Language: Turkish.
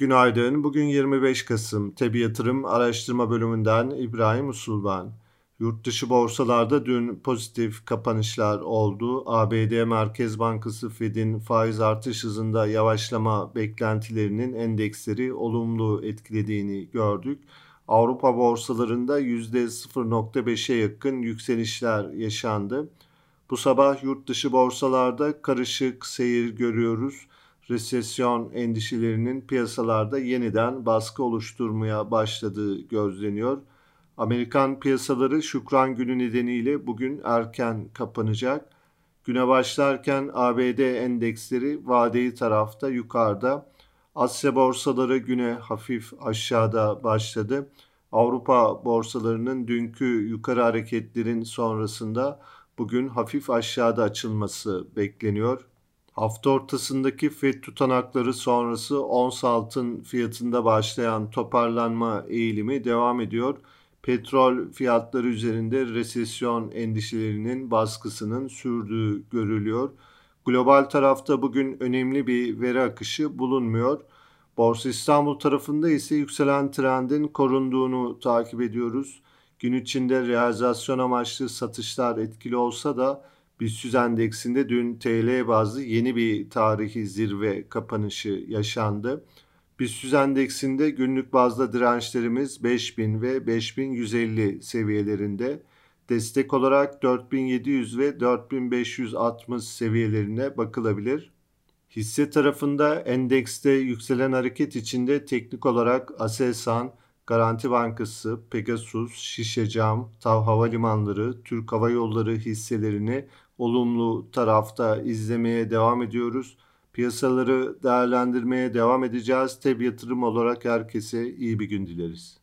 Günaydın. Bugün 25 Kasım. Tebi Yatırım Araştırma Bölümünden İbrahim Usul ben. Yurt dışı borsalarda dün pozitif kapanışlar oldu. ABD Merkez Bankası Fed'in faiz artış hızında yavaşlama beklentilerinin endeksleri olumlu etkilediğini gördük. Avrupa borsalarında %0.5'e yakın yükselişler yaşandı. Bu sabah yurt dışı borsalarda karışık seyir görüyoruz resesyon endişelerinin piyasalarda yeniden baskı oluşturmaya başladığı gözleniyor. Amerikan piyasaları Şükran Günü nedeniyle bugün erken kapanacak. Güne başlarken ABD endeksleri vadeli tarafta yukarıda. Asya borsaları güne hafif aşağıda başladı. Avrupa borsalarının dünkü yukarı hareketlerin sonrasında bugün hafif aşağıda açılması bekleniyor. Hafta ortasındaki FED tutanakları sonrası ons altın fiyatında başlayan toparlanma eğilimi devam ediyor. Petrol fiyatları üzerinde resesyon endişelerinin baskısının sürdüğü görülüyor. Global tarafta bugün önemli bir veri akışı bulunmuyor. Borsa İstanbul tarafında ise yükselen trendin korunduğunu takip ediyoruz. Gün içinde realizasyon amaçlı satışlar etkili olsa da BIST endeksinde dün TL bazlı yeni bir tarihi zirve kapanışı yaşandı. BIST endeksinde günlük bazda dirençlerimiz 5000 ve 5150 seviyelerinde. Destek olarak 4700 ve 4560 seviyelerine bakılabilir. Hisse tarafında endekste yükselen hareket içinde teknik olarak Aselsan, Garanti Bankası, Pegasus, Şişecam, Tav Havalimanları, Türk Hava Yolları hisselerini olumlu tarafta izlemeye devam ediyoruz. Piyasaları değerlendirmeye devam edeceğiz. Teb yatırım olarak herkese iyi bir gün dileriz.